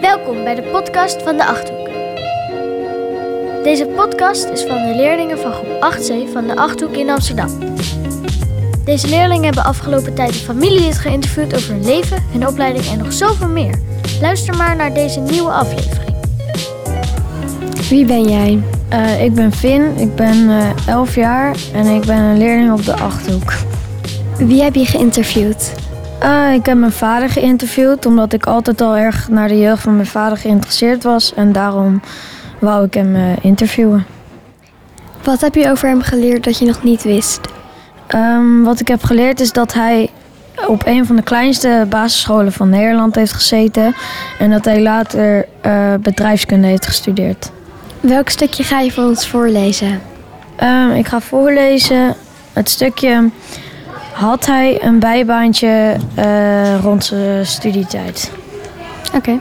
Welkom bij de podcast van de Achthoek. Deze podcast is van de leerlingen van groep 8C van de Achthoek in Amsterdam. Deze leerlingen hebben afgelopen tijd een familielid geïnterviewd over hun leven, hun opleiding en nog zoveel meer. Luister maar naar deze nieuwe aflevering. Wie ben jij? Uh, ik ben Finn, ik ben uh, 11 jaar en ik ben een leerling op de Achthoek. Wie heb je geïnterviewd? Uh, ik heb mijn vader geïnterviewd omdat ik altijd al erg naar de jeugd van mijn vader geïnteresseerd was. En daarom wou ik hem uh, interviewen. Wat heb je over hem geleerd dat je nog niet wist? Um, wat ik heb geleerd is dat hij op een van de kleinste basisscholen van Nederland heeft gezeten. En dat hij later uh, bedrijfskunde heeft gestudeerd. Welk stukje ga je voor ons voorlezen? Um, ik ga voorlezen het stukje had hij een bijbaantje uh, rond zijn studietijd. Oké. Okay.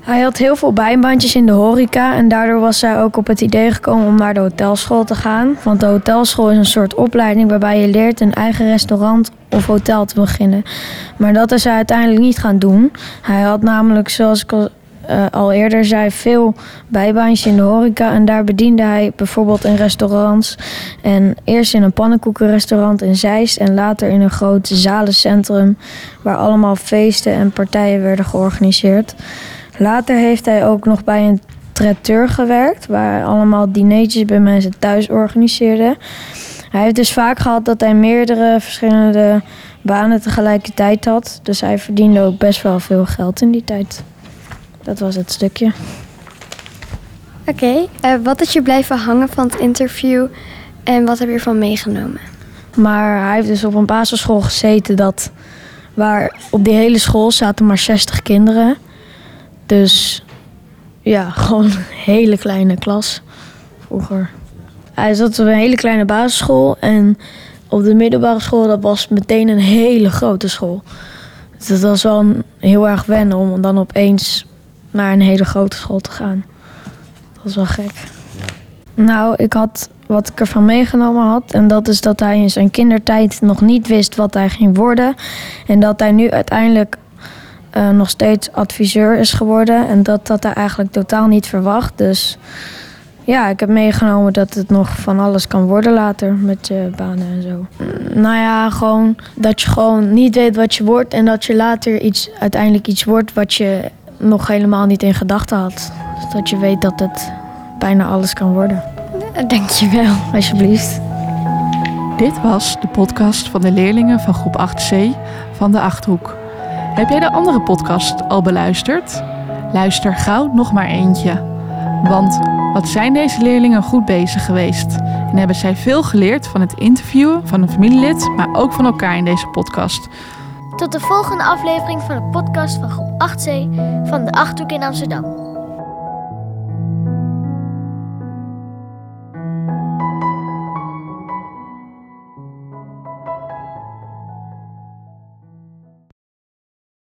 Hij had heel veel bijbaantjes in de horeca en daardoor was hij ook op het idee gekomen om naar de hotelschool te gaan. Want de hotelschool is een soort opleiding waarbij je leert een eigen restaurant of hotel te beginnen. Maar dat is hij uiteindelijk niet gaan doen. Hij had namelijk, zoals ik al uh, al eerder zei, veel bijbaantjes in de horeca. En daar bediende hij bijvoorbeeld in restaurants. En eerst in een pannenkoekenrestaurant in Zeist. En later in een groot zalencentrum. Waar allemaal feesten en partijen werden georganiseerd. Later heeft hij ook nog bij een traiteur gewerkt. Waar allemaal dineetjes bij mensen thuis organiseerde. Hij heeft dus vaak gehad dat hij meerdere verschillende banen tegelijkertijd had. Dus hij verdiende ook best wel veel geld in die tijd. Dat was het stukje. Oké, okay. uh, wat is je blijven hangen van het interview en wat heb je ervan meegenomen? Maar hij heeft dus op een basisschool gezeten dat waar op die hele school zaten maar 60 kinderen. Dus ja, gewoon een hele kleine klas vroeger. Hij zat op een hele kleine basisschool en op de middelbare school dat was meteen een hele grote school. Dus dat was wel heel erg wennen om dan opeens naar een hele grote school te gaan. Dat was wel gek. Nou, ik had wat ik ervan meegenomen had. En dat is dat hij in zijn kindertijd nog niet wist wat hij ging worden. En dat hij nu uiteindelijk uh, nog steeds adviseur is geworden. En dat dat hij eigenlijk totaal niet verwacht. Dus ja, ik heb meegenomen dat het nog van alles kan worden later met je banen en zo. Nou ja, gewoon dat je gewoon niet weet wat je wordt. En dat je later iets, uiteindelijk iets wordt wat je nog helemaal niet in gedachten had. Dus dat je weet dat het bijna alles kan worden. Dank je wel. Alsjeblieft. Dit was de podcast van de leerlingen van groep 8C van de Achthoek. Heb jij de andere podcast al beluisterd? Luister gauw nog maar eentje. Want wat zijn deze leerlingen goed bezig geweest? En hebben zij veel geleerd van het interviewen van een familielid, maar ook van elkaar in deze podcast. Tot de volgende aflevering van de podcast van groep 8C van de Achthoek in Amsterdam.